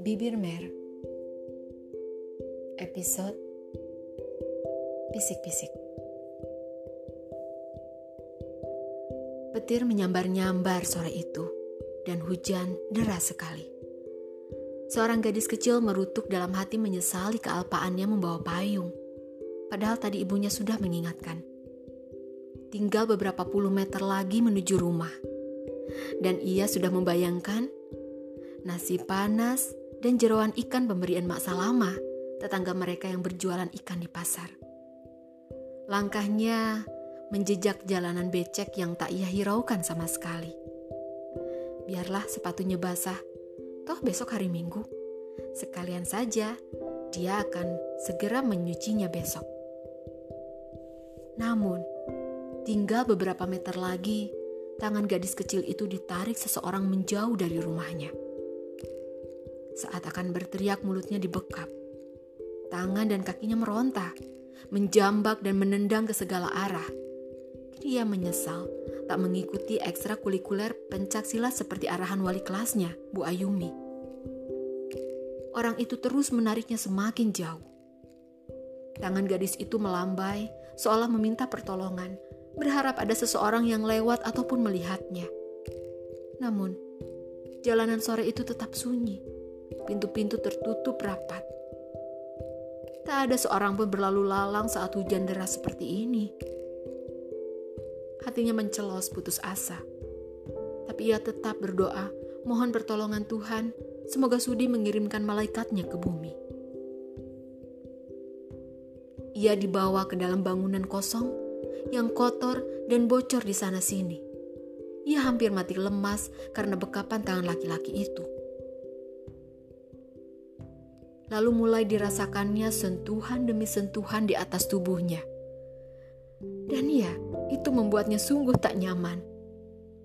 Bibir Mer Episode Pisik-pisik Petir menyambar-nyambar sore itu dan hujan deras sekali. Seorang gadis kecil merutuk dalam hati menyesali kealpaannya membawa payung. Padahal tadi ibunya sudah mengingatkan. Tinggal beberapa puluh meter lagi menuju rumah. Dan ia sudah membayangkan nasi panas dan jeroan ikan pemberian Mak Salama, tetangga mereka yang berjualan ikan di pasar. Langkahnya menjejak jalanan becek yang tak ia hiraukan sama sekali. Biarlah sepatunya basah, toh besok hari Minggu. Sekalian saja, dia akan segera menyucinya besok. Namun, tinggal beberapa meter lagi, tangan gadis kecil itu ditarik seseorang menjauh dari rumahnya. Saat akan berteriak mulutnya dibekap. Tangan dan kakinya meronta, menjambak dan menendang ke segala arah. Kini ia menyesal tak mengikuti ekstrakurikuler pencak silat seperti arahan wali kelasnya, Bu Ayumi. Orang itu terus menariknya semakin jauh. Tangan gadis itu melambai, seolah meminta pertolongan, berharap ada seseorang yang lewat ataupun melihatnya. Namun, jalanan sore itu tetap sunyi Pintu-pintu tertutup rapat. Tak ada seorang pun berlalu lalang saat hujan deras seperti ini. Hatinya mencelos putus asa. Tapi ia tetap berdoa, mohon pertolongan Tuhan, semoga sudi mengirimkan malaikatnya ke bumi. Ia dibawa ke dalam bangunan kosong yang kotor dan bocor di sana sini. Ia hampir mati lemas karena bekapan tangan laki-laki itu lalu mulai dirasakannya sentuhan demi sentuhan di atas tubuhnya. Dan ya, itu membuatnya sungguh tak nyaman.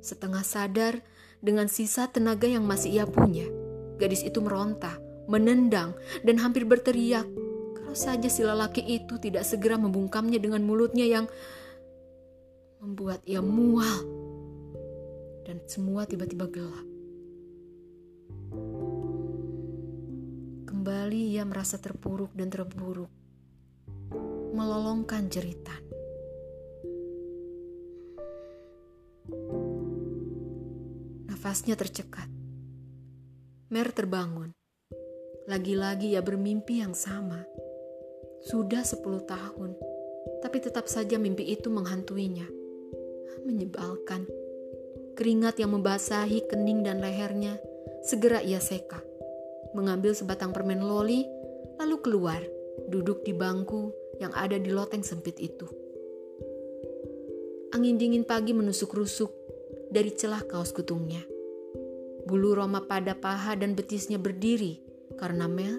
Setengah sadar dengan sisa tenaga yang masih ia punya, gadis itu meronta, menendang, dan hampir berteriak. Kalau saja si lelaki itu tidak segera membungkamnya dengan mulutnya yang membuat ia mual. Dan semua tiba-tiba gelap. Kembali ia merasa terpuruk dan terburuk, melolongkan jeritan. Nafasnya tercekat. Mer terbangun. Lagi-lagi ia bermimpi yang sama. Sudah sepuluh tahun, tapi tetap saja mimpi itu menghantuinya. Menyebalkan. Keringat yang membasahi kening dan lehernya segera ia seka mengambil sebatang permen loli, lalu keluar, duduk di bangku yang ada di loteng sempit itu. Angin dingin pagi menusuk rusuk dari celah kaos kutungnya. Bulu roma pada paha dan betisnya berdiri karena Mel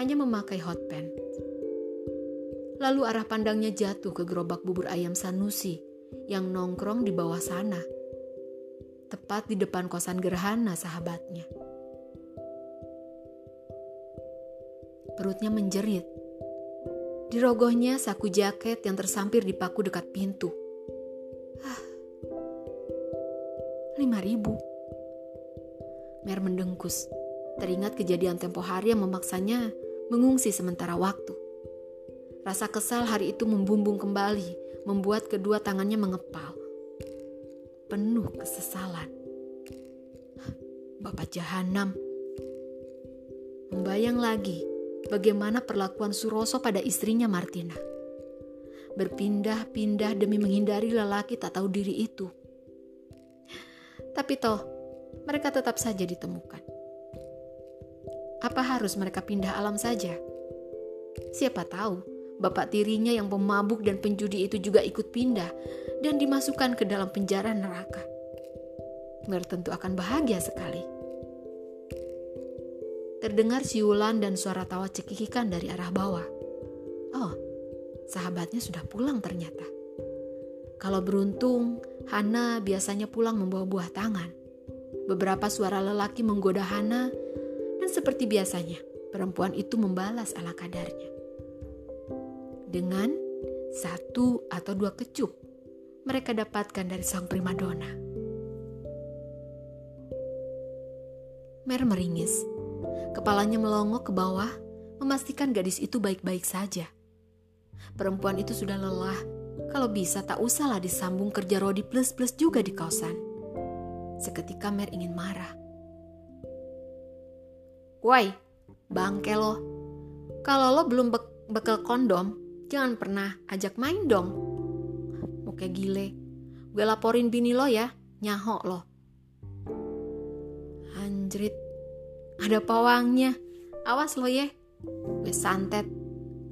hanya memakai hot pants. Lalu arah pandangnya jatuh ke gerobak bubur ayam Sanusi yang nongkrong di bawah sana, tepat di depan kosan gerhana sahabatnya. Perutnya menjerit. Di rogohnya saku jaket yang tersampir di paku dekat pintu. Ah, lima ribu. Mer mendengkus. Teringat kejadian tempo hari yang memaksanya mengungsi sementara waktu. Rasa kesal hari itu membumbung kembali, membuat kedua tangannya mengepal. Penuh kesesalan. Bapak Jahanam. Membayang lagi bagaimana perlakuan Suroso pada istrinya Martina. Berpindah-pindah demi menghindari lelaki tak tahu diri itu. Tapi toh, mereka tetap saja ditemukan. Apa harus mereka pindah alam saja? Siapa tahu, bapak tirinya yang pemabuk dan penjudi itu juga ikut pindah dan dimasukkan ke dalam penjara neraka. Mer tentu akan bahagia sekali. Terdengar siulan dan suara tawa cekikikan dari arah bawah. Oh, sahabatnya sudah pulang ternyata. Kalau beruntung, Hana biasanya pulang membawa buah tangan. Beberapa suara lelaki menggoda Hana, dan seperti biasanya, perempuan itu membalas ala kadarnya. Dengan satu atau dua kecup, mereka dapatkan dari sang primadona. Mer meringis. Kepalanya melongok ke bawah, memastikan gadis itu baik-baik saja. Perempuan itu sudah lelah. Kalau bisa tak usahlah disambung kerja Rodi plus-plus juga di kosan. Seketika Mer ingin marah. Woi, bangke lo. Kalau lo belum be bekal kondom, jangan pernah ajak main dong. Oke gile. Gue laporin bini lo ya, nyahok lo. Anjrit, ada pawangnya. Awas lo ya. Gue santet.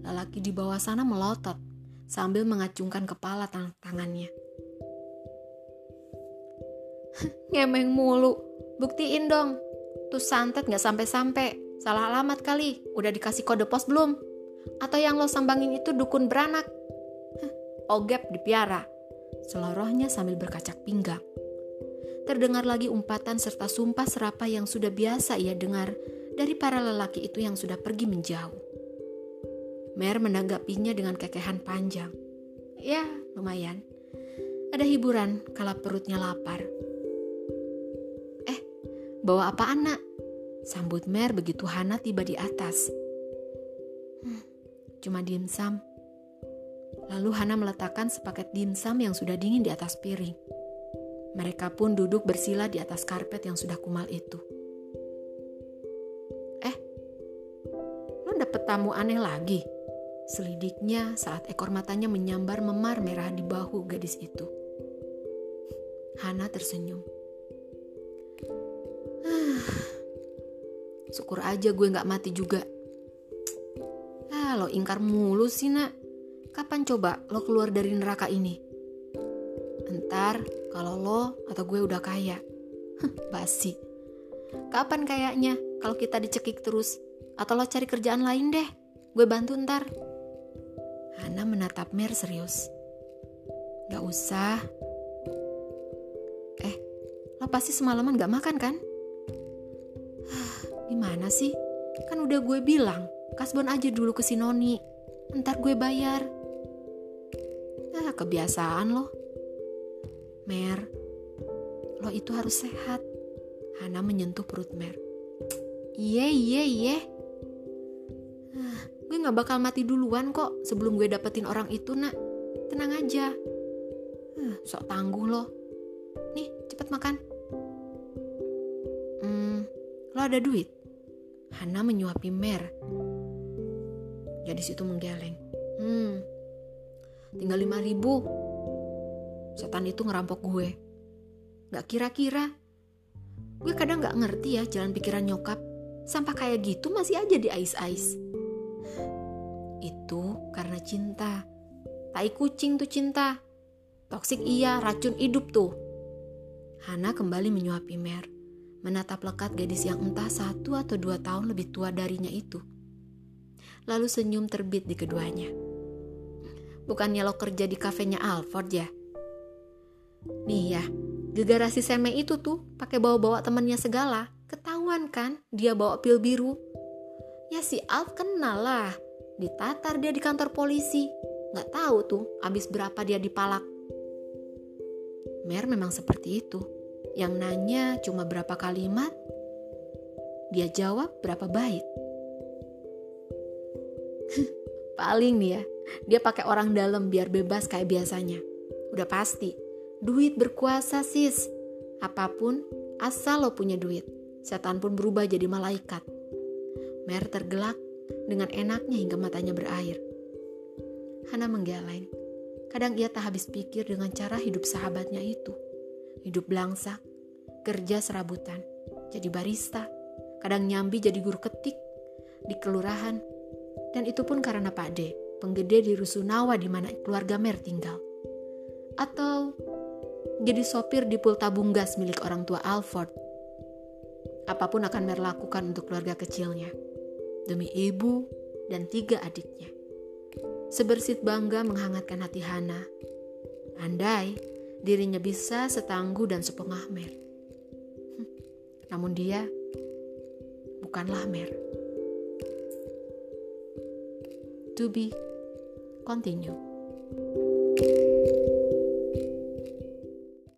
Lelaki di bawah sana melotot sambil mengacungkan kepala tang tangannya. Ngemeng mulu. Buktiin dong. Tuh santet gak sampai-sampai. Salah alamat kali. Udah dikasih kode pos belum? Atau yang lo sambangin itu dukun beranak? Ogep dipiara. Selorohnya sambil berkacak pinggang. Terdengar lagi umpatan serta sumpah serapa yang sudah biasa ia dengar dari para lelaki itu yang sudah pergi menjauh. Mer menanggapinya dengan kekehan panjang. Ya, lumayan. Ada hiburan kala perutnya lapar. Eh, bawa apa anak? Sambut Mer begitu Hana tiba di atas. Hmm, cuma dimsum. Lalu Hana meletakkan sepaket dimsum yang sudah dingin di atas piring. Mereka pun duduk bersila di atas karpet yang sudah kumal itu. Eh, lo dapet tamu aneh lagi? Selidiknya saat ekor matanya menyambar memar merah di bahu gadis itu. Hana tersenyum. Syukur aja gue gak mati juga. Ah, lo ingkar mulu sih nak. Kapan coba lo keluar dari neraka ini? Ntar kalau lo atau gue udah kaya. Basi. Kapan kayaknya kalau kita dicekik terus? Atau lo cari kerjaan lain deh. Gue bantu ntar. Hana menatap Mer serius. Gak usah. Eh, lo pasti semalaman gak makan kan? Gimana sih? Kan udah gue bilang, kasbon aja dulu ke si Noni. Ntar gue bayar. Ah, kebiasaan loh. Mer, lo itu harus sehat. Hana menyentuh perut Mer. Iya, iya, iya. Ah, gue gak bakal mati duluan kok sebelum gue dapetin orang itu, nak. Tenang aja. Ah, sok tangguh lo. Nih, cepet makan. Hmm, lo ada duit? Hana menyuapi Mer. Gadis itu menggeleng. Hmm, tinggal lima ribu setan itu ngerampok gue. Gak kira-kira. Gue kadang gak ngerti ya jalan pikiran nyokap. Sampah kayak gitu masih aja di ais-ais. Itu karena cinta. Tai kucing tuh cinta. Toksik iya, racun hidup tuh. Hana kembali menyuapi Mer. Menatap lekat gadis yang entah satu atau dua tahun lebih tua darinya itu. Lalu senyum terbit di keduanya. Bukannya lo kerja di kafenya Alford ya? Nih ya, gegarasi Seme itu tuh pakai bawa-bawa temennya segala. Ketahuan kan dia bawa pil biru. Ya si Alf kenal lah. Ditatar dia di kantor polisi. Gak tahu tuh abis berapa dia dipalak. Mer memang seperti itu. Yang nanya cuma berapa kalimat, dia jawab berapa bait. Paling nih ya, dia pakai orang dalam biar bebas kayak biasanya. Udah pasti. Duit berkuasa sis. Apa pun, asal lo punya duit. Setan pun berubah jadi malaikat. Mer tergelak dengan enaknya hingga matanya berair. Hana menggeleng. Kadang ia tak habis pikir dengan cara hidup sahabatnya itu. Hidup belangsak, kerja serabutan, jadi barista, kadang nyambi jadi guru ketik di kelurahan. Dan itu pun karena Pak D, penggede di Rusunawa di mana keluarga Mer tinggal. Atau jadi sopir di pul tabung gas milik orang tua Alford. Apa pun akan Mer lakukan untuk keluarga kecilnya, demi ibu dan tiga adiknya. Sebersit bangga menghangatkan hati Hana. Andai dirinya bisa setangguh dan sepengah Mer. Namun dia bukanlah Mer. to be continued.